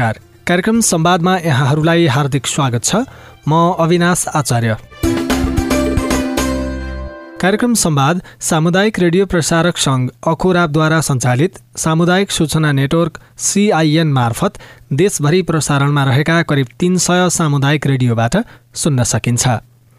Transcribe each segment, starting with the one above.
नमस्कार। कार्यक्रम संवादमा यहाँहरूलाई हार्दिक स्वागत छ। म अविनाश आचार्य। कार्यक्रम संवाद सामुदायिक रेडियो प्रसारक सङ्घ अखोराबद्वारा सञ्चालित सामुदायिक सूचना नेटवर्क सिआइएन मार्फत देशभरि प्रसारणमा रहेका करिब तीन सय सामुदायिक रेडियोबाट सुन्न सकिन्छ।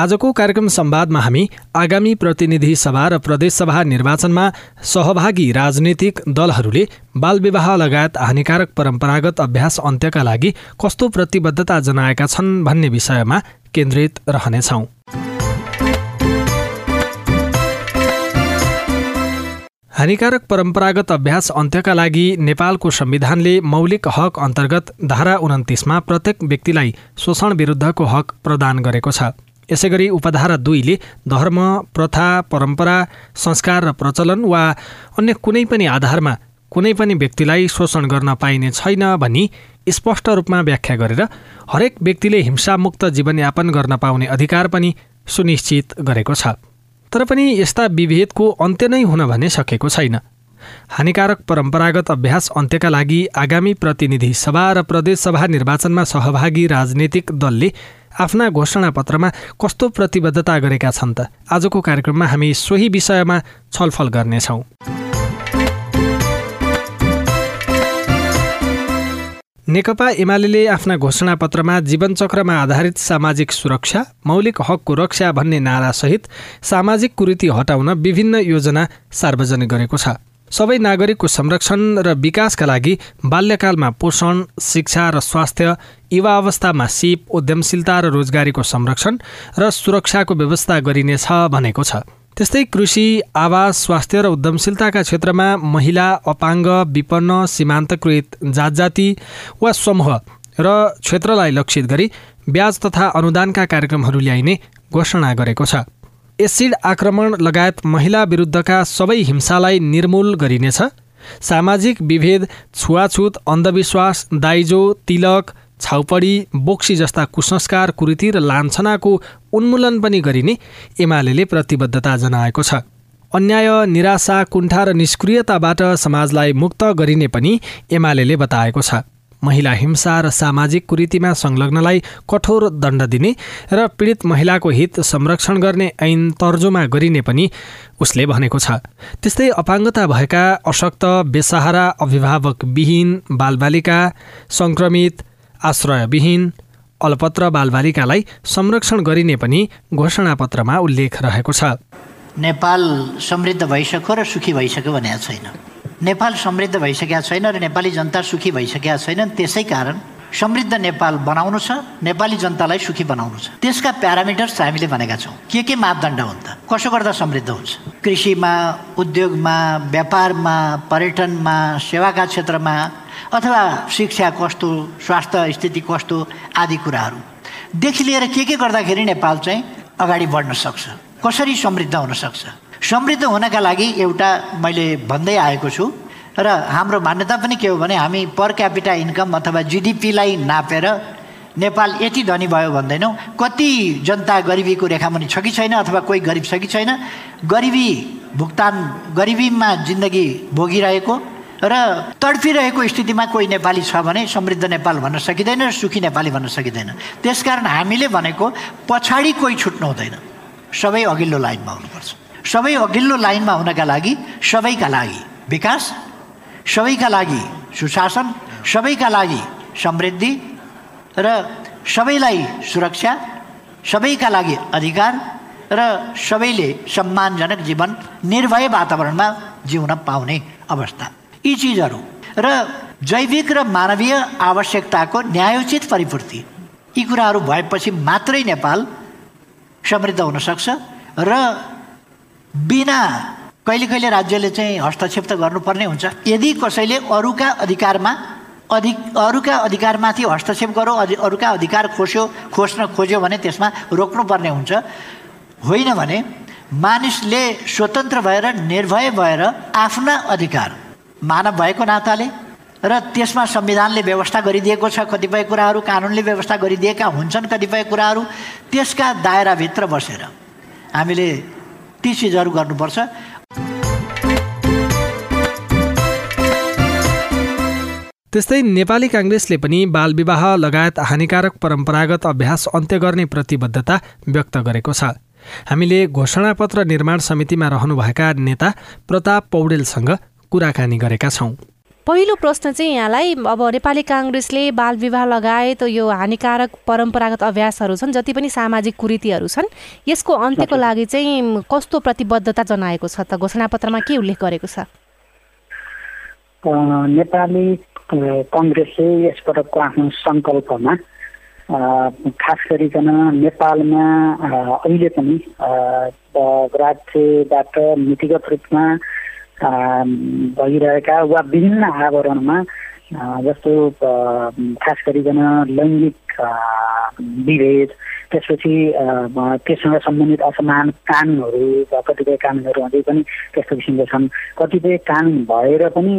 आजको कार्यक्रम संवादमा हामी आगामी प्रतिनिधि सभा र प्रदेशसभा निर्वाचनमा सहभागी राजनीतिक दलहरूले बालविवाह लगायत हानिकारक परम्परागत अभ्यास अन्त्यका लागि कस्तो प्रतिबद्धता जनाएका छन् भन्ने विषयमा केन्द्रित रहनेछौँ। हानिकारक परम्परागत अभ्यास अन्त्यका लागि नेपालको संविधानले मौलिक हक अन्तर्गत धारा उन्तिसमा प्रत्येक व्यक्तिलाई शोषण विरुद्धको हक प्रदान गरेको छ। यसै गरी उपधारा दुईले धर्म प्रथा परम्परा संस्कार र प्रचलन वा अन्य कुनै पनि आधारमा कुनै पनि व्यक्तिलाई शोषण गर्न पाइने छैन भनी स्पष्ट रूपमा व्याख्या गरेर हरेक व्यक्तिले हिंसामुक्त जीवनयापन गर्न पाउने अधिकार पनि सुनिश्चित गरेको छ। तर पनि यस्ता विभेदको अन्त्य नै हुन भने सकेको छैन। हानिकारक परम्परागत अभ्यास अन्त्यका लागि आगामी प्रतिनिधि सभा र प्रदेशसभा निर्वाचनमा सहभागी राजनीतिक दलले आफ्ना घोषणापत्रमा कस्तो प्रतिबद्धता गरेका छन् त? आजको कार्यक्रममा हामी सोही विषयमा छलफल गर्नेछौँ। नेकपा एमाले आफ्ना घोषणापत्रमा जीवनचक्रमा आधारित सामाजिक सुरक्षा मौलिक हकको रक्षा भन्ने नारासहित सामाजिक कुरीति हटाउन विभिन्न योजना सार्वजनिक गरेको छ। सबै नागरिकको संरक्षण र विकासका लागि बाल्यकालमा पोषण शिक्षा र स्वास्थ्य युवा अवस्थामा सिप उद्यमशीलता र रोजगारीको संरक्षण र सुरक्षाको व्यवस्था गरिनेछ भनेको छ। त्यस्तै कृषि आवास स्वास्थ्य र उद्यमशीलताका क्षेत्रमा महिला अपाङ्ग विपन्न सीमान्तकृत जात जाति वा समूह र क्षेत्रलाई लक्षित गरी ब्याज तथा अनुदानका कार्यक्रमहरू ल्याइने घोषणा गरेको छ। एसिड आक्रमण लगायत महिला विरुद्धका सबै हिंसालाई निर्मूल गरिनेछ। सामाजिक विभेद छुवाछुत अन्धविश्वास दाइजो तिलक छाउपडी बोक्सी जस्ता कुसंस्कार कुरीति र लान्छनाको उन्मूलन पनि गरिने एमाले प्रतिबद्धता जनाएको छ। अन्याय निराशा कुण्ठा र निष्क्रियताबाट समाजलाई मुक्त गरिने पनि एमाले बताएको छ। महिला हिंसा र सामाजिक कुरीतिमा संलग्नलाई कठोर दण्ड दिने र पीडित महिलाको हित संरक्षण गर्ने ऐन तर्जुमा गरिने पनि उसले भनेको छ। त्यस्तै अपाङ्गता भएका अशक्त बेसहारा अभिभावकविहीन बालबालिका सङ्क्रमित आश्रयविहीन अलपत्र बालबालिकालाई संरक्षण गरिने पनि घोषणापत्रमा उल्लेख रहेको छ। नेपाल समृद्ध भइसक्यो र सुखी भइसक्यो भनेको छैन। नेपाल समृद्ध भइसकेका छैन र नेपाली जनता सुखी भइसकेका छैनन्। त्यसै कारण समृद्ध नेपाल बनाउनु छ नेपाली जनतालाई सुखी बनाउनु छ। त्यसका प्यारामिटर्स हामीले भनेका छौँ। के के मापदण्ड हुन् त? कसो गर्दा समृद्ध हुन्छ? कृषिमा उद्योगमा व्यापारमा पर्यटनमा सेवाका क्षेत्रमा अथवा शिक्षा कस्तो स्वास्थ्य स्थिति कस्तो आदि कुराहरूदेखि लिएर के के गर्दाखेरि नेपाल चाहिँ अगाडि बढ्न सक्छ? कसरी समृद्ध हुन सक्छ? समृद्ध हुनका लागि एउटा मैले भन्दै आएको छु। र हाम्रो मान्यता पनि के हो भने हामी पर क्यापिटा इन्कम अथवा जिडिपीलाई नापेर नेपाल यति धनी भयो भन्दैनौँ। कति जनता गरिबीको रेखामुनि छ कि छैन अथवा कोही गरिब छ कि छैन गरिबी भुक्तान गरिबीमा जिन्दगी भोगिरहेको र तडपिरहेको स्थितिमा कोही नेपाली छ भने समृद्ध नेपाल भन्न सकिँदैन र सुखी नेपाली भन्न सकिँदैन। त्यसकारण हामीले भनेको पछाडि कोही छुट्नु हुँदैन सबै अघिल्लो लाइनमा हुनुपर्छ। सबै अघिल्लो लाइनमा हुनका लागि सबैका लागि विकास सबैका लागि सुशासन सबैका लागि समृद्धि र सबैलाई सुरक्षा सबैका लागि अधिकार र सबैले सम्मानजनक जीवन निर्भय वातावरणमा जिउन पाउने अवस्था। यी चिजहरू र जैविक र मानवीय आवश्यकताको न्यायोचित परिपूर्ति यी कुराहरू भएपछि मात्रै नेपाल समृद्ध हुनसक्छ र बिना कहिले कहिले राज्यले चाहिँ हस्तक्षेप त गर्नुपर्ने हुन्छ। यदि कसैले अरूका अधिकारमा अधिक अरूका अधिकारमाथि हस्तक्षेप गरौँ अधि अरूका अधिकार खोस्यो खोज्न खोज्यो भने त्यसमा रोक्नुपर्ने हुन्छ। होइन भने मानिसले स्वतन्त्र भएर निर्भय भएर आफ्ना अधिकार मानव भएको नाताले र त्यसमा संविधानले व्यवस्था गरिदिएको छ कतिपय कुराहरू कानुनले व्यवस्था गरिदिएका हुन्छन् कतिपय कुराहरू त्यसका दायराभित्र बसेर हामीले ती चिजहरू गर्नुपर्छ। त्यस्तै नेपाली काङ्ग्रेसले पनि बालविवाह लगायत हानिकारक परम्परागत अभ्यास अन्त्य गर्ने प्रतिबद्धता व्यक्त गरेको छ। हामीले घोषणापत्र निर्माण समितिमा रहनुभएका नेता प्रताप पौडेलसँग कुराकानी गरेका छौँ। पहिलो प्रश्न चाहिँ यहाँलाई अब नेपाली काङ्ग्रेसले बालविवाह लगायत यो हानिकारक परम्परागत अभ्यासहरू छन् जति पनि सामाजिक कुरीतिहरू छन् यसको अन्त्यको लागि चाहिँ कस्तो प्रतिबद्धता जनाएको छ त? घोषणापत्रमा के उल्लेख गरेको छ? नेपाली कङ्ग्रेसले यसपटकको आफ्नो सङ्कल्पमा खास गरिकन नेपालमा अहिले पनि राज्यबाट नीतिगत रूपमा भइरहेका वा विभिन्न आवरणमा जस्तो खास गरिकन लैङ्गिक विभेद त्यसपछि त्योसँग सम्बन्धित असमान कानुनहरू कतिपय कानुनहरू अझै पनि त्यस्तो किसिमका छन्। कतिपय कानुन भएर पनि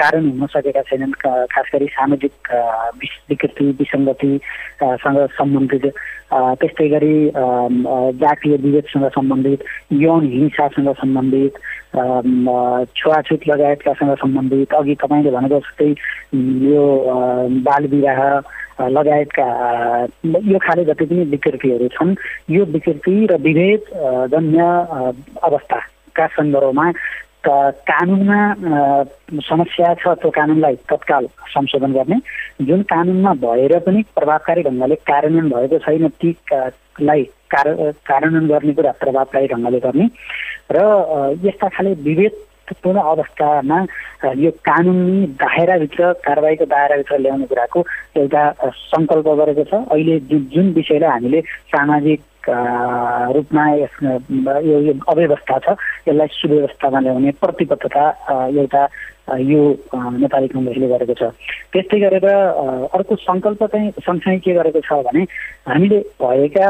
कारण हुन सकेका छैनन् खास गरी सामाजिक विकृति विसङ्गतिसँग सम्बन्धित त्यस्तै गरी जातीय विभेदसँग सम्बन्धित यौन हिंसासँग सम्बन्धित छुवाछुत लगायतकासँग सम्बन्धित। अघि तपाईँले भनेको जस्तै यो बाल विवाह लगायतका यो खाले जति पनि विकृतिहरू छन् यो विकृति र विभेद जन्य अवस्थाका सन्दर्भमा कानुनमा समस्या छ त्यो कानुनलाई तत्काल संशोधन गर्ने। जुन कानुनमा भएर पनि प्रभावकारी ढङ्गले कार्यान्वयन भएको छैन तीलाई कार्यान्वयन गर्ने कुरा प्रभावकारी ढङ्गले गर्ने। र यस्ता खाले विभेद पूर्ण अवस्थामा यो कानुनी दायराभित्र कारवाहीको दायराभित्र ल्याउने कुराको एउटा सङ्कल्प गरेको छ। अहिले जुन जुन विषयलाई हामीले सामाजिक रूपमा यस यो अव्यवस्था छ यसलाई सुव्यवस्थामा ल्याउने प्रतिबद्धता एउटा यो नेपाली कङ्ग्रेसले गरेको छ। त्यस्तै गरेर अर्को सङ्कल्प चाहिँ सँगसँगै के गरेको छ भने हामीले भएका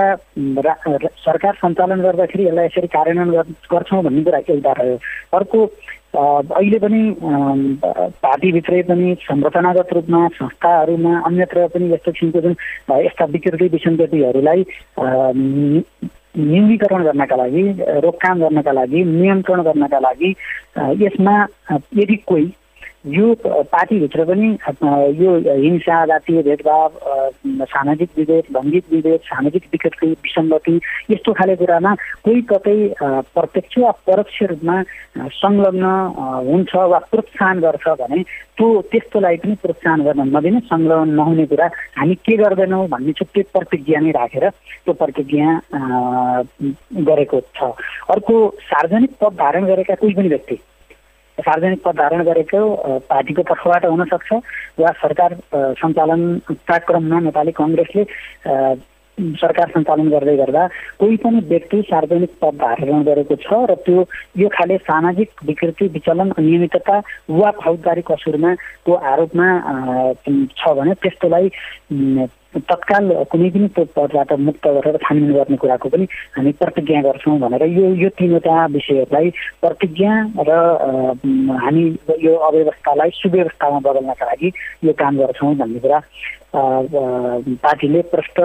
सरकार सञ्चालन गर्दाखेरि यसलाई यसरी कार्यान्वयन गर्छौँ भन्ने कुरा एउटा रह्यो अर्को अहिले पनि पार्टीभित्रै पनि संरचनागत रूपमा संस्थाहरूमा अन्यत्र पनि यस्तो किसिमको जुन यस्ता विकृति विसङ्गतिहरूलाई न्यूनीकरण गर्नका लागि रोकथाम गर्नका लागि नियन्त्रण गर्नका लागि यसमा यदि कोही यो पार्टीभित्र पनि यो हिंसा जातीय भेदभाव सामाजिक विभेद लैङ्गिक विभेद सामाजिक विकृति विसङ्गति यस्तो खाले कुरामा कोही कतै प्रत्यक्ष वा परोक्ष रूपमा संलग्न हुन्छ वा प्रोत्साहन गर्छ भने त्यो त्यस्तोलाई पनि प्रोत्साहन गर्न नदिने संलग्न नहुने कुरा हामी के गर्दैनौँ भन्ने छुट्टै प्रतिज्ञा नै राखेर त्यो प्रतिज्ञा गरेको छ। अर्को सार्वजनिक पद धारण गरेका कोही पनि व्यक्ति सार्वजनिक पद धारण गरेको पार्टीको तर्फबाट हुनसक्छ वा सरकार सञ्चालन क्रममा नेपाली कङ्ग्रेसले सरकार सञ्चालन गर्दै गर्दा कोही पनि व्यक्ति सार्वजनिक पद धारण गरेको छ र त्यो यो खाले सामाजिक विकृति विचलन अनियमितता वा फौजदारी कसुरमा को आरोपमा छ भने त्यस्तोलाई तत्काल कुनै पनि पदबाट मुक्त गरेर छानबिन गर्ने कुराको पनि हामी प्रतिज्ञा गर्छौँ भनेर यो यो तिनवटा विषयहरूलाई प्रतिज्ञा र हामी यो अव्यवस्थालाई सुव्यवस्थामा बदल्नका लागि यो काम गर्छौँ भन्ने कुरा पार्टीले प्रष्ट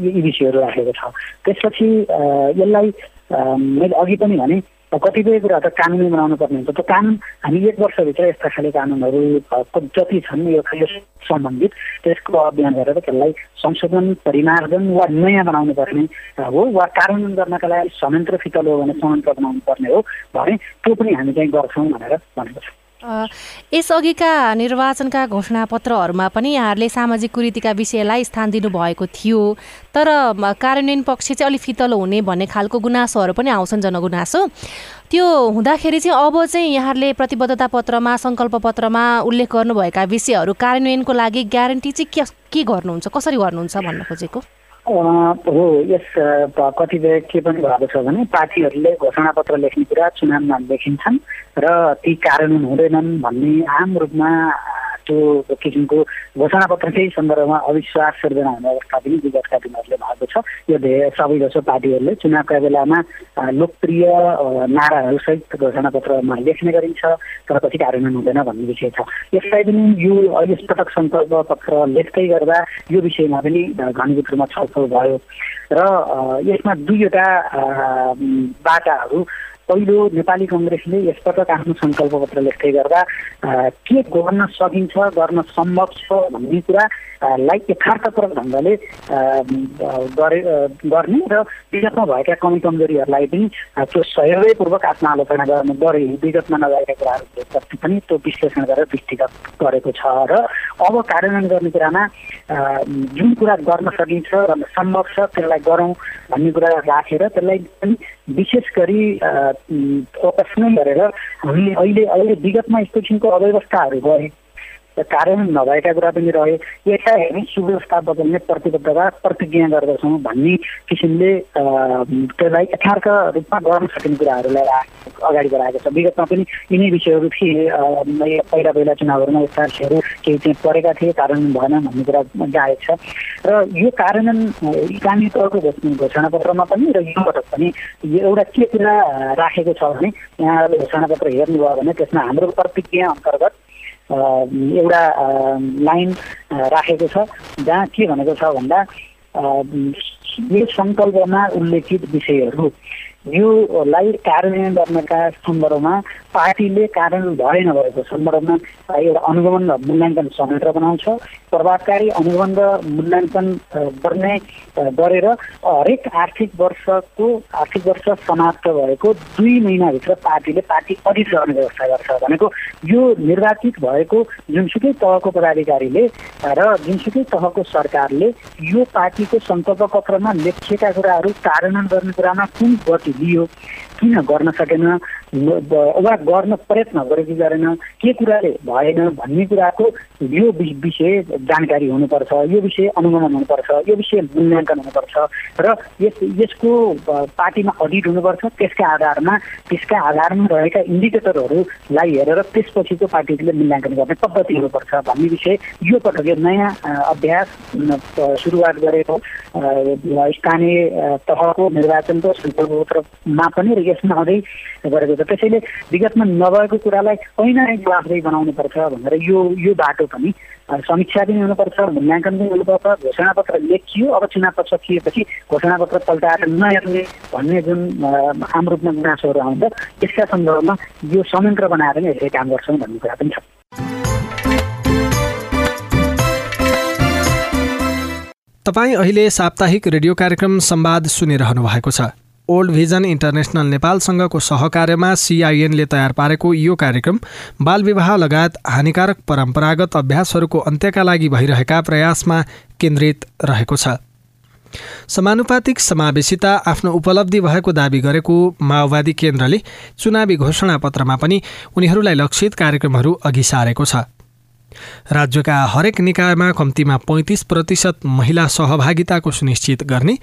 यी विषयहरू राखेको छ। त्यसपछि यसलाई मैले अघि पनि भने कतिपय कुरा त कानुनी बनाउनु पर्ने हुन्छ। त्यो कानुन हामी एक वर्षभित्र यस्ता खाले कानुनहरू जति छन् यो सम्बन्धित त्यसको अभियान गरेर त्यसलाई संशोधन परिमार्जन वा नयाँ बनाउनु पर्ने हो वा कार्यान्वयन गर्नका लागि संयन्त्र फितल हो भने संयन्त्र बनाउनु पर्ने हो भने त्यो पनि हामी चाहिँ गर्छौँ भनेर भनेको छ। यसअघिका निर्वाचनका घोषणापत्रहरूमा पनि यहाँहरूले सामाजिक कुरीतिका विषयलाई स्थान दिनुभएको थियो। तर कार्यान्वयन पक्ष चाहिँ अलिक फितलो हुने भन्ने खालको गुनासोहरू पनि आउँछन् जनगुनासो। त्यो हुँदाखेरि चाहिँ अब चाहिँ यहाँहरूले प्रतिबद्धता पत्रमा सङ्कल्प पत्रमा उल्लेख गर्नुभएका विषयहरू कार्यान्वयनको लागि ग्यारेन्टी चाहिँ के के गर्नुहुन्छ कसरी गर्नुहुन्छ भन्न खोजेको? हो यस कतिपय के पनि भएको छ भने पार्टीहरूले घोषणापत्र लेख्ने कुरा चुनावमा लेखिन्छन्। र ती कार्यान्वयन हुँदैनन् भन्ने आम रूपमा त्यो किसिमको घोषणापत्रकै सन्दर्भमा अविश्वास सिर्जना हुने अवस्था पनि विगतका दिनहरूले भएको छ। यो धेरै सबैजसो पार्टीहरूले चुनावका बेलामा लोकप्रिय नाराहरूसहित घोषणापत्रमा लेख्ने गरिन्छ तर पछि कार्यान्वयन हुँदैन भन्ने विषय छ। यसलाई पनि यो यसपटक सङ्कल्प पत्र लेख्दै गर्दा यो विषयमा पनि घनीभूत रूपमा छलफल भयो। र यसमा दुईवटा बाटाहरू पहिलो नेपाली कङ्ग्रेसले यसपटक आफ्नो सङ्कल्प पत्र लेख्दै गर्दा के गर्न सकिन्छ गर्न सम्भव छ भन्ने कुरा लाई यथार्थपूर्वक ढङ्गले गरे गर्ने र विगतमा भएका कमी कमजोरीहरूलाई पनि त्यो सहयोगैपूर्वक आफ्नो आलोचना गर्नु गरे विगतमा नभएका कुराहरू पनि त्यो विश्लेषण गरेर दृष्टिगत गरेको छ र अब कार्यान्वयन गर्ने कुरामा जुन कुरा गर्न सकिन्छ र सम्भव छ त्यसलाई गरौँ भन्ने कुरा राखेर त्यसलाई पनि विशेष गरी फोकस नै गरेर हामी अहिले अहिले विगतमा यस्तो किसिमको अव्यवस्थाहरू गरे। कार्यान्वयन नभएका कुरा पनि रहे। यसलाई हामी सुव्यवस्था बदल्ने प्रतिबद्धता प्रतिज्ञा गर्दछौँ भन्ने किसिमले त्यसलाई यथार्थ रूपमा गर्न सकिने कुराहरूलाई अगाडि बढाएको छ। विगतमा पनि यिनै विषयहरू थिए। पहिला पहिला चुनावहरूमा यस्ता विषयहरू केही चाहिँ परेका थिए कार्यान्वयन भएन भन्ने कुरा जाएको छ। र यो कार्यान्वयन इकामी तौरको घोषणापत्रमा पनि र यो पटक पनि एउटा के कुरा राखेको छ भने यहाँहरूले घोषणापत्र हेर्नुभयो भने त्यसमा हाम्रो प्रतिज्ञा अन्तर्गत एउटा लाइन राखेको छ जहाँ के भनेको छ भन्दा यो सङ्कल्पमा उल्लेखित विषयहरू। योलाई कार्यान्वयन गर्नका सन्दर्भमा पार्टीले कार्यान्वयन भए नभएको सन्दर्भमा एउटा अनुगमन र मूल्याङ्कन संयन्त्र बनाउँछ। प्रभावकारी अनुगमन र मूल्याङ्कन गर्ने गरेर हरेक आर्थिक वर्षको आर्थिक वर्ष समाप्त भएको दुई महिनाभित्र पार्टीले पार्टी अडिट गर्ने व्यवस्था गर्छ भनेको यो निर्वाचित भएको जुनसुकै तहको पदाधिकारीले र जुनसुकै तहको सरकारले यो पार्टीको सङ्कल्प पत्रमा लेखिएका कुराहरू कार्यान्वयन गर्ने कुरामा कुन गति लियो किन गर्न सकेन? वा गर्न प्रयत्न गरेको गरेन। के कुराले भएन भन्ने कुराको यो विषय जानकारी हुनुपर्छ यो विषय अनुगमन हुनुपर्छ यो विषय मूल्याङ्कन हुनुपर्छ र यस यसको पार्टीमा अडिट हुनुपर्छ। त्यसका आधारमा त्यसका आधारमा रहेका इन्डिकेटरहरूलाई हेरेर त्यसपछिको पार्टीले मूल्याङ्कन गर्ने पद्धति हुनुपर्छ भन्ने विषय यो पटक यो नयाँ अभ्यास सुरुवात गरेको स्थानीय तहको निर्वाचनको सङ्कल्पपत्रमा पनि र यसमा अझै गरेको छ। त्यसैले विगतमा नभएको कुरालाई ऐना नै जवाफदेही बनाउनुपर्छ भनेर यो यो बाटो पनि समीक्षा पनि हुनुपर्छ मूल्याङ्कन पनि हुनुपर्छ घोषणापत्र लेखियो अब चुनाव सकिएपछि घोषणापत्र पल्टाएर नहेर्ने भन्ने जुन आम रूपमा गुनासोहरू आउँछ त्यसका सन्दर्भमा यो संयन्त्र बनाएर नै यसरी काम गर्छौँ भन्ने कुरा पनि छ। तपाईँ अहिले साप्ताहिक रेडियो कार्यक्रम संवाद सुनिरहनु भएको छ। ओल्ड भिजन इन्टरनेसनल नेपालसँगको सहकार्यमा सिआइएनले तयार पारेको यो कार्यक्रम बालविवाह लगायत हानिकारक परम्परागत अभ्यासहरूको अन्त्यका लागि भइरहेका प्रयासमा केन्द्रित रहेको छ। समानुपातिक समावेशिता आफ्नो उपलब्धि भएको दावी गरेको माओवादी केन्द्रले चुनावी घोषणापत्रमा पनि उनीहरूलाई लक्षित कार्यक्रमहरू अघि सारेको छ। राज्यका हरेक निकायमा कम्तीमा पैँतिस प्रतिशत महिला सहभागिताको सुनिश्चित गर्ने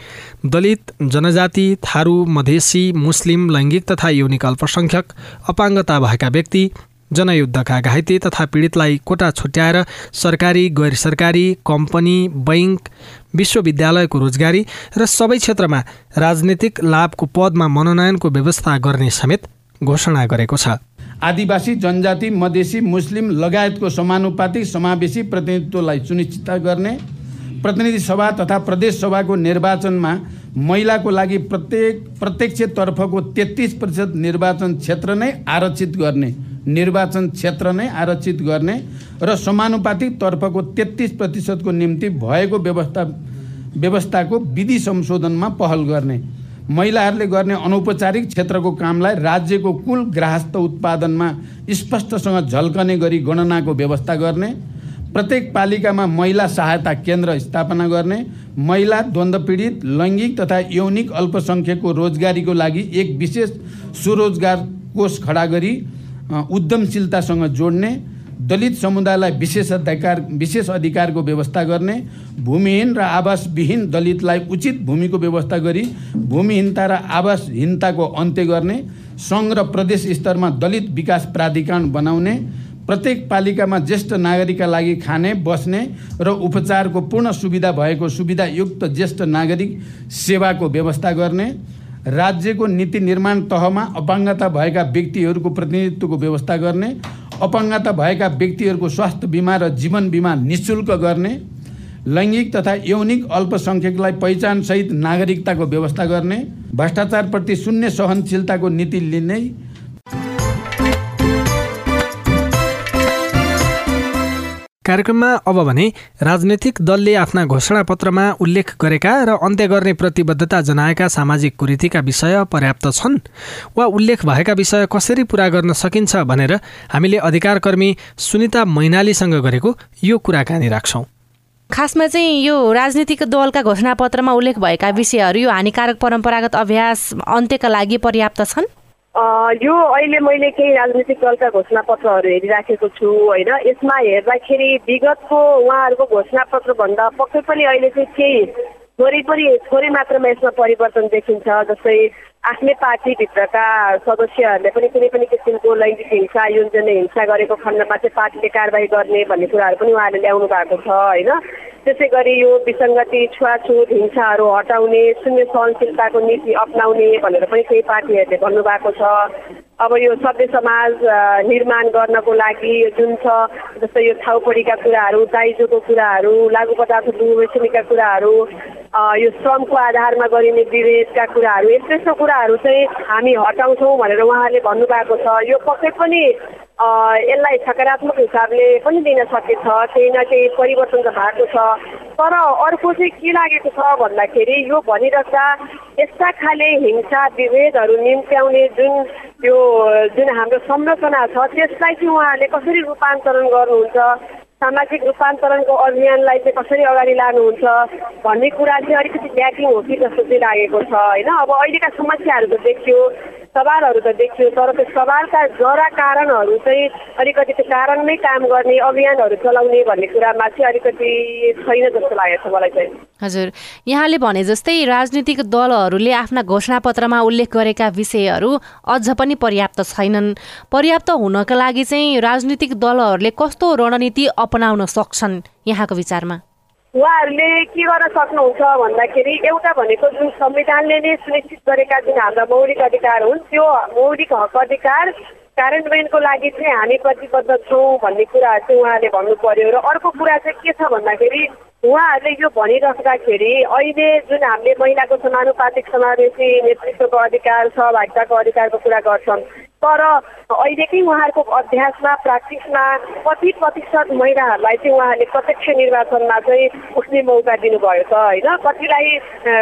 दलित जनजाति थारू मधेसी मुस्लिम लैङ्गिक तथा यौनिक अल्पसङ्ख्यक अपाङ्गता भएका व्यक्ति जनयुद्धका घाइते तथा पीडितलाई कोटा छुट्याएर सरकारी गैर सरकारी कम्पनी बैङ्क विश्वविद्यालयको रोजगारी र सबै क्षेत्रमा राजनीतिक लाभको पदमा मनोनयनको व्यवस्था गर्ने समेत घोषणा गरेको छ। आदिवासी जनजाति मधेसी मुस्लिम लगायतको समानुपातिक समावेशी प्रतिनिधित्वलाई सुनिश्चित गर्ने प्रतिनिधि सभा तथा प्रदेश सभाको निर्वाचनमा महिलाको लागि प्रत्येक प्रत्यक्षतर्फको तेत्तिस प्रतिशत निर्वाचन क्षेत्र नै आरक्षित गर्ने निर्वाचन क्षेत्र नै आरक्षित गर्ने र समानुपातिक तर्फको तेत्तिस प्रतिशतको निम्ति भएको व्यवस्था व्यवस्थाको विधि संशोधनमा पहल गर्ने। महिलाहरूले गर्ने अनौपचारिक क्षेत्रको कामलाई राज्यको कुल ग्राहस्थ उत्पादनमा स्पष्टसँग झल्कने गरी गणनाको व्यवस्था गर्ने प्रत्येक पालिकामा महिला सहायता केन्द्र स्थापना गर्ने महिला द्वन्द्व पीडित लैङ्गिक तथा यौनिक अल्पसङ्ख्यकको रोजगारीको लागि एक विशेष स्वरोजगार कोष खडा गरी उद्यमशीलतासँग जोड्ने दलित समुदायलाई विशेष अधिकार विशेष अधिकारको व्यवस्था गर्ने भूमिहीन र आवासविहीन दलितलाई उचित भूमिको व्यवस्था गरी भूमिहीनता र आवासहीनताको अन्त्य गर्ने सङ्घ र प्रदेश स्तरमा दलित विकास प्राधिकरण बनाउने प्रत्येक पालिकामा ज्येष्ठ नागरिकका लागि खाने बस्ने र उपचारको पूर्ण सुविधा भएको सुविधायुक्त ज्येष्ठ नागरिक सेवाको व्यवस्था गर्ने राज्यको नीति निर्माण तहमा अपाङ्गता भएका व्यक्तिहरूको प्रतिनिधित्वको व्यवस्था गर्ने अपाङ्गता भएका व्यक्तिहरूको स्वास्थ्य बिमा र जीवन बिमा निशुल्क गर्ने लैङ्गिक तथा यौनिक अल्पसङ्ख्यकलाई पहिचानसहित नागरिकताको व्यवस्था गर्ने भ्रष्टाचारप्रति शून्य सहनशीलताको नीति लिने कार्यक्रममा अब भने राजनैतिक दलले आफ्ना घोषणापत्रमा उल्लेख गरेका र अन्त्य गर्ने प्रतिबद्धता जनाएका सामाजिक कुरीतिका विषय पर्याप्त छन् वा उल्लेख भएका विषय कसरी पुरा गर्न सकिन्छ भनेर हामीले अधिकारकर्मी सुनिता मैनालीसँग गरेको यो कुराकानी राख्छौँ। खासमा चाहिँ यो राजनीतिक दलका घोषणापत्रमा उल्लेख भएका विषयहरू यो हानिकारक परम्परागत अभ्यास अन्त्यका लागि पर्याप्त छन्? यो अहिले मैले केही राजनीतिक दलका घोषणापत्रहरू हेरिराखेको छु होइन। यसमा हेर्दाखेरि विगतको उहाँहरूको घोषणापत्रभन्दा पक्कै पनि अहिले चाहिँ केही थोरै पनि थोरै मात्रामा यसमा परिवर्तन देखिन्छ जस्तै आफ्नै पार्टीभित्रका सदस्यहरूले पनि कुनै पनि किसिमको लैङ्गिक हिंसा योजने हिंसा गरेको खण्डमा चाहिँ पार्टीले कारवाही गर्ने भन्ने कुराहरू पनि उहाँहरूले ल्याउनु भएको छ होइन? त्यसै गरी यो विसङ्गति छुवाछुत हिंसाहरू हटाउने शून्य सहनशीलताको नीति अप्नाउने भनेर पनि केही पार्टीहरूले भन्नुभएको छ। अब यो सभ्य समाज निर्माण गर्नको लागि जुन छ जस्तै यो छाउपडीका कुराहरू दाइजोको कुराहरू लागु पदार्थ दुर्व्यसनीका कुराहरू यो श्रमको आधारमा गरिने विभेदका कुराहरू यस्तो यस्तो कुराहरू चाहिँ हामी हटाउँछौँ भनेर उहाँले भन्नुभएको छ। यो पक्कै पनि यसलाई सकारात्मक हिसाबले पनि दिन सकेछ केही न केही परिवर्तन त भएको छ। तर अर्को चाहिँ के लागेको छ भन्दाखेरि यो भनिराख्दा यस्ता खाले हिंसा विभेदहरू निम्त्याउने जुन त्यो जुन हाम्रो संरचना छ त्यसलाई चाहिँ उहाँहरूले कसरी रूपान्तरण गर्नुहुन्छ? सामाजिक रूपान्तरणको अभियानलाई चाहिँ कसरी अगाडि लानुहुन्छ भन्ने कुरा चाहिँ अलिकति ल्याकिङ हो कि जस्तो चाहिँ लागेको छ होइन? अब अहिलेका समस्याहरू त देखियो सवालहरू त देखियो तर त्यो सवालका जरा कारणहरू चाहिँ अलिकति त्यो कारणमै काम गर्ने अभियानहरू चलाउने भन्ने कुरामा चाहिँ अलिकति छैन जस्तो लागेको छ मलाई चाहिँ। हजुर यहाँले भने जस्तै राजनीतिक दलहरूले आफ्ना घोषणापत्रमा उल्लेख गरेका विषयहरू अझ पनि पर्याप्त छैनन्। पर्याप्त हुनका लागि चाहिँ राजनीतिक दलहरूले कस्तो रणनीति अपनाउन सक्छन्? यहाँको विचारमा। उहाँहरूले के गर्न सक्नुहुन्छ भन्दाखेरि एउटा भनेको जुन संविधानले नै सुनिश्चित गरेका जुन हाम्रा मौलिक अधिकार हुन् त्यो मौलिक हक अधिकार कार्यान्वयनको लागि चाहिँ हामी प्रतिबद्ध छौँ भन्ने कुराहरू चाहिँ उहाँले भन्नु पर्यो र अर्को कुरा चाहिँ के छ भन्दाखेरि उहाँहरूले यो भनिराख्दाखेरि अहिले जुन हामीले महिलाको समानुपातिक समावेशी नेतृत्वको अधिकार सहभागिताको अधिकारको कुरा गर्छन् तर अहिलेकै उहाँहरूको अभ्यासमा प्र्याक्टिसमा कति प्रतिशत महिलाहरूलाई चाहिँ उहाँले प्रत्यक्ष निर्वाचनमा चाहिँ उठ्ने मौका दिनुभयो त होइन? कतिलाई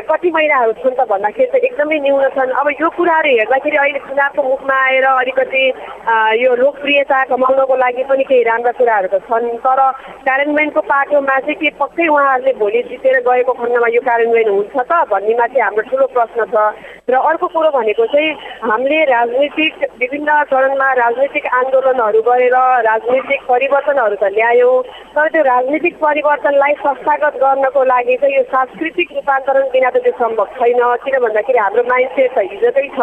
कति महिलाहरू छन् त भन्दाखेरि चाहिँ एकदमै न्यून छन्। अब यो कुराहरू हेर्दाखेरि अहिले चुनावको मुखमा आएर अलिकति यो लोकप्रियता कमाउनको लागि पनि केही राम्रा कुराहरू त छन्। तर कार्यान्वयनको पाटोमा चाहिँ के पक्कै उहाँहरूले भोलि जितेर गएको खण्डमा यो कार्यान्वयन हुन्छ त भन्नेमा चाहिँ हाम्रो ठुलो प्रश्न छ। र अर्को कुरो भनेको चाहिँ हामीले राजनीतिक विभिन्न चरणमा राजनीतिक आन्दोलनहरू गरेर राजनीतिक परिवर्तनहरू त ल्यायौँ तर त्यो राजनीतिक परिवर्तनलाई संस्थागत गर्नको लागि चाहिँ यो सांस्कृतिक रूपान्तरण बिना त त्यो सम्भव छैन। किन भन्दाखेरि हाम्रो माइन्डसेट त हिजोकै छ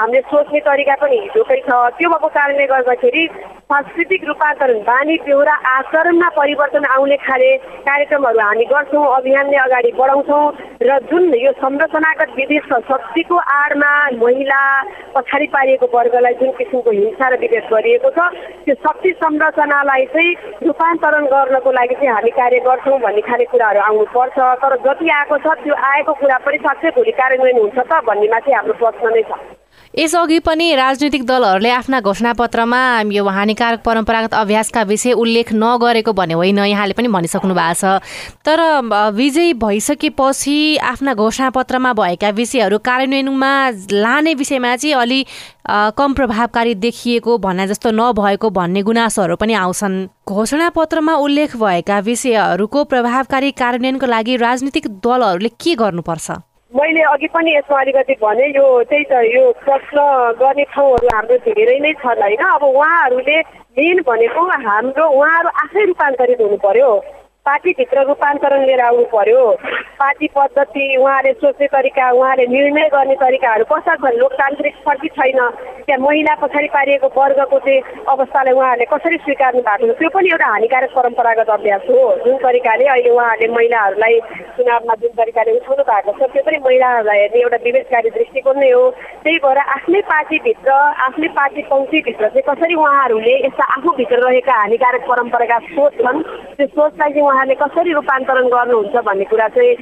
हामीले सोच्ने तरिका पनि हिजोकै छ। त्यो भएको कारणले गर्दाखेरि सांस्कृतिक रूपान्तरण बानी बेहोरा आचरणमा परिवर्तन आउने खाले कार्यक्रमहरू हामी गर्छौँ अभियानले अगाडि बढाउँछौँ र जुन यो संरचनागत विदेश शक्तिको आडमा महिला पछाडि पारिएको वर्गलाई जुन किसिमको हिंसा र विभेद गरिएको छ। त्यो शक्ति संरचनालाई चाहिँ रूपान्तरण गर्नको लागि चाहिँ हामी कार्य गर्छौँ भन्ने खाने कुराहरू आउनुपर्छ। तर जति आएको छ त्यो आएको कुरा पनि साँच्चै भोलि कार्यान्वयन हुन्छ त भन्नेमा चाहिँ हाम्रो प्रश्न नै छ। यसअघि पनि राजनीतिक दलहरूले आफ्ना घोषणापत्रमा यो हानिकारक परम्परागत अभ्यासका विषय उल्लेख नगरेको भने होइन यहाँले पनि भनिसक्नु भएको छ। तर विजयी भइसकेपछि आफ्ना घोषणापत्रमा भएका विषयहरू कार्यान्वयनमा लाने विषयमा चाहिँ अलि कम प्रभावकारी देखिएको भन्ने जस्तो नभएको भन्ने गुनासोहरू पनि आउँछन्। घोषणापत्रमा उल्लेख भएका विषयहरूको प्रभावकारी कार्यान्वयनको लागि राजनीतिक दलहरूले के गर्नुपर्छ? मैले अघि पनि यसमा अलिकति भने यो त्यही त यो प्रश्न गर्ने ठाउँहरू हाम्रो धेरै नै छन् होइन? अब उहाँहरूले मेन भनेको हाम्रो उहाँहरू आफै रूपान्तरित हुनु पर्यो। पार्टीभित्र रूपान्तरण लिएर आउनु पर्यो। पार्टी पद्धति उहाँले सोच्ने तरिका उहाँले निर्णय गर्ने तरिकाहरू छन् लोकतान्त्रिक छ कि छैन। त्यहाँ महिला पछाडि पारिएको वर्गको चाहिँ अवस्थालाई उहाँहरूले कसरी स्वीकार्नु भएको छ त्यो पनि एउटा हानिकारक परम्परागत अभ्यास हो। जुन तरिकाले अहिले उहाँहरूले महिलाहरूलाई चुनावमा जुन तरिकाले उठाउनु भएको छ त्यो पनि महिलाहरूलाई हेर्ने एउटा विवेचकारी दृष्टिकोण नै हो। त्यही भएर आफ्नै पार्टीभित्र आफ्नै पार्टी पङ्क्तिभित्र चाहिँ कसरी उहाँहरूले यस्ता आफूभित्र रहेका हानिकारक परम्पराका सोच छन् त्यो सोचलाई चाहिँ उहाँले कसरी रूपान्तरण गर्नुहुन्छ भन्ने कुरा चाहिँ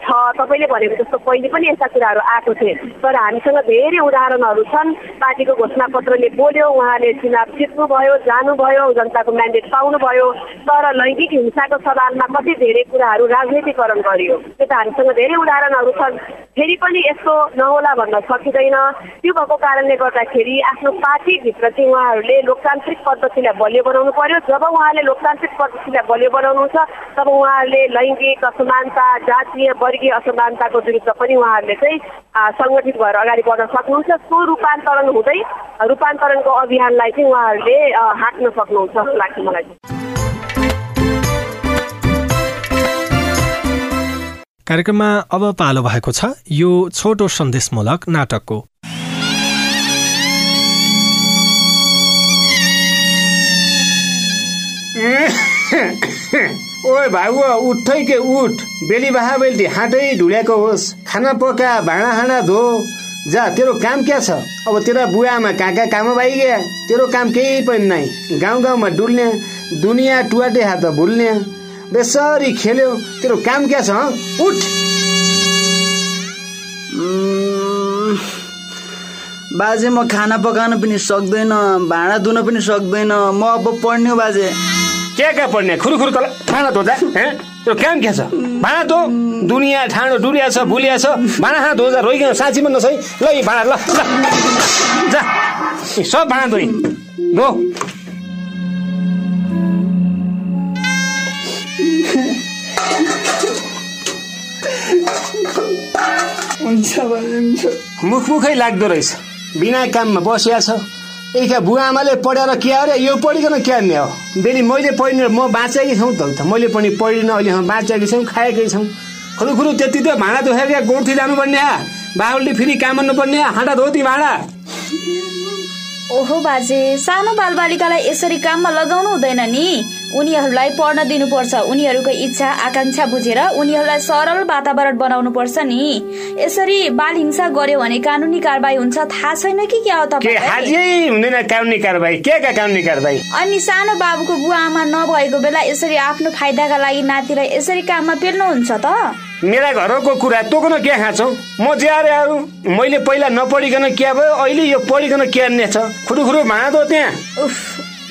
छ। तपाईँले भनेको जस्तो पहिले पनि यस्ता कुराहरू आएको थिए। तर हामीसँग धेरै उदाहरणहरू छन्। पार्टीको घोषणापत्रले बोल्यो उहाँले चुनाव जित्नुभयो जानुभयो जनताको म्यान्डेट पाउनुभयो। तर लैङ्गिक हिंसाको सवालमा कति धेरै कुराहरू राजनीतिकरण गरियो? त्यो त हामीसँग धेरै उदाहरणहरू छन्। फेरि पनि यस्तो नहोला भन्न सकिँदैन। त्यो भएको कारणले गर्दाखेरि आफ्नो पार्टीभित्र चाहिँ उहाँहरूले लोकतान्त्रिक पद्धतिलाई बलियो बनाउनु पर्यो। जब उहाँले लोकतान्त्रिक पद्धतिलाई बलियो बनाउनुहुन्छ तब उहाँहरूले लैङ्गिक असमानता जातीय वर्गीय असमानताको विरुद्ध पनि उहाँहरूले चाहिँ सङ्गठित भएर अगाडि बढ्न सक्नुहुन्छ। सो रूपान्तरण हुँदै रूपान्तरणको अभियानलाई चाहिँ उहाँहरूले हाँक्न सक्नुहुन्छ जस्तो लाग्छ मलाई। कार्यक्रममा अब पालो भएको छ यो छोटो सन्देशमूलक नाटकको। ओए भाउ उठै के उठ। बेली बाहा बेल्टी हाँटै ढुल्याएको होस्। खाना पका भाँडा हाँडा धो। जा तेरो काम क्या छ? अब तेरा बुवामा कहाँ कहाँ काम गया तेरो काम केही पनि नै गाउँ गाउँमा डुल्ने दुनियाँ टुवाटे हात भुल्ने। बेसरी खेल्यो। तेरो काम क्या छ उठ। बाजे म खाना पकाउन पनि सक्दैन भाँडा धुन पनि सक्दैन। म अब पढ्ने बाजे। क्या क्या पढ्ने खुरु खुरु तल भाँडा धोजा त्यो काम क्या छ? भाँडा धो। दुनियाँ ठाडो डुलिया छ भुलिया छ। भाँडा खाना धोजा रोइकन साँची पनि नछै ल यी भाँडा ल जा। सब भाँडा धोइ। धो। मुख मुखै लाग्दो रहेछ। बिना काममा बसिया छ। एका बुवा आमाले पढाएर के अरे यो पढिकन के अन्य हो। बेली मैले पढिन म बाँचेकै छौँ त मैले पनि पढिनँ अहिले बाँचेकै छौँ खाएकै छौँ। खुरु खुरु त्यति त भाँडा धोएर गोठी जानुपर्ने बाबुले फेरि काम गर्नुपर्ने हाँडा धोती भाँडा। ओहो बाजे सानो बालबालिकालाई यसरी काममा लगाउनु हुँदैन नि। उनीहरूलाई पढ्न दिनुपर्छ। उनीहरूको इच्छा आकाङ्क्षा बुझेर उनीहरूलाई सरल वातावरण बनाउनु पर्छ नि। यसरी बाल हिंसा गर्यो भने कानुनी कारवाही हुन्छ। थाहा छैन कि क्या हो हुँदैन कानुनी कारवाही के का कानुनी कारवाही अनि सानो बाबुको बुवा आमा नभएको बेला यसरी आफ्नो फाइदाका लागि नातिलाई यसरी काममा पेल्नुहुन्छ त? मेरा घरको कुरा तँ के खाँछौ म ज्याहरू मैले पहिला नपढिकन क्या भयो? अहिले यो पढिकन के अन्य छ? खुरुखुरु भाँडा दो त्यहाँ।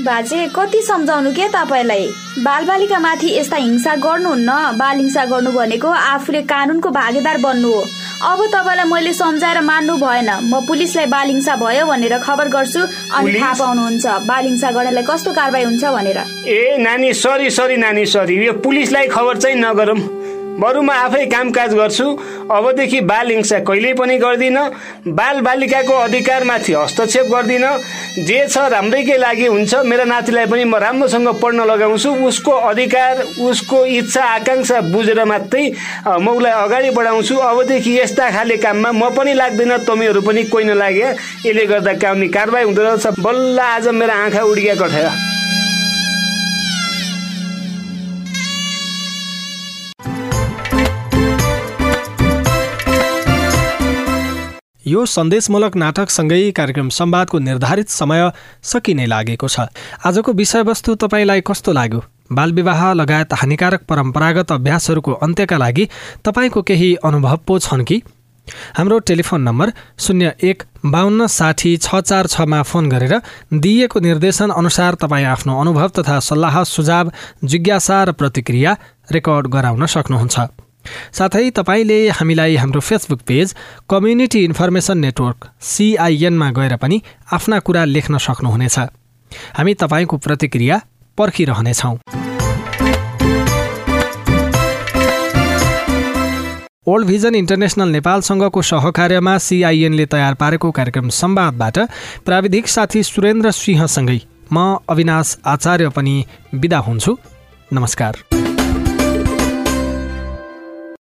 बाजे कति सम्झाउनु के तपाईँलाई? बालबालिका माथि यस्ता हिंसा गर्नुहुन्न बाल हिंसा गर्नु भनेको आफूले कानुनको भागीदार बन्नु हो। अब तपाईँलाई मैले सम्झाएर मान्नु भएन। म पुलिसलाई बाल हिंसा भयो भनेर खबर गर्छु अनि थाहा पाउनुहुन्छ। बाल हिंसा गर्नेलाई कस्तो कारवाही हुन्छ भनेर। ए नानी सरी सरी नानी सरी। यो पुलिसलाई खबर चाहिँ नगरौँ। बरु म आफै कामकाज गर्छु। अबदेखि बाल हिंसा कहिल्यै पनि गर्दिनँ। बाल बालिकाको अधिकारमाथि हस्तक्षेप गर्दिनँ। जे छ राम्रैकै लागि हुन्छ। मेरो नातिलाई पनि म राम्रोसँग पढ्न लगाउँछु। उसको अधिकार उसको इच्छा आकाङ्क्षा बुझेर मात्रै म उसलाई अगाडि बढाउँछु। अबदेखि यस्ता खाले काममा म पनि लाग्दैन। तपाईँहरू पनि कोही नलागे। यसले गर्दा कामनी कारवाही हुँदो रहेछ। बल्ल आज मेरो आँखा उड्किया कठायो यो सन्देशमूलक नाटकसँगै कार्यक्रम संवादको निर्धारित समय सकिने लागेको छ। आजको विषयवस्तु तपाईँलाई कस्तो लाग्यो? बालविवाह लगायत हानिकारक परम्परागत अभ्यासहरूको अन्त्यका लागि तपाईँको केही अनुभव पो छन् कि? हाम्रो टेलिफोन नम्बर शून्य एक बाहन्न साठी छ चार छमा फोन गरेर दिइएको निर्देशन अनुसार तपाईँ आफ्नो अनुभव तथा सल्लाह सुझाव जिज्ञासा र प्रतिक्रिया रेकर्ड गराउन सक्नुहुन्छ। साथै तपाईँले हामीलाई हाम्रो Facebook page Community Information Network सिआइएनमा गएर पनि आफ्ना कुरा लेख्न सक्नुहुनेछ। हामी तपाईँको प्रतिक्रिया पर्खिरहनेछौँ। ओल्ड भिजन इन्टरनेसनल नेपालसँगको सहकार्यमा सिआइएनले तयार पारेको कार्यक्रम संवादबाट प्राविधिक साथी सुरेन्द्र सिंहसँगै म अविनाश आचार्य पनि बिदा हुन्छु। नमस्कार।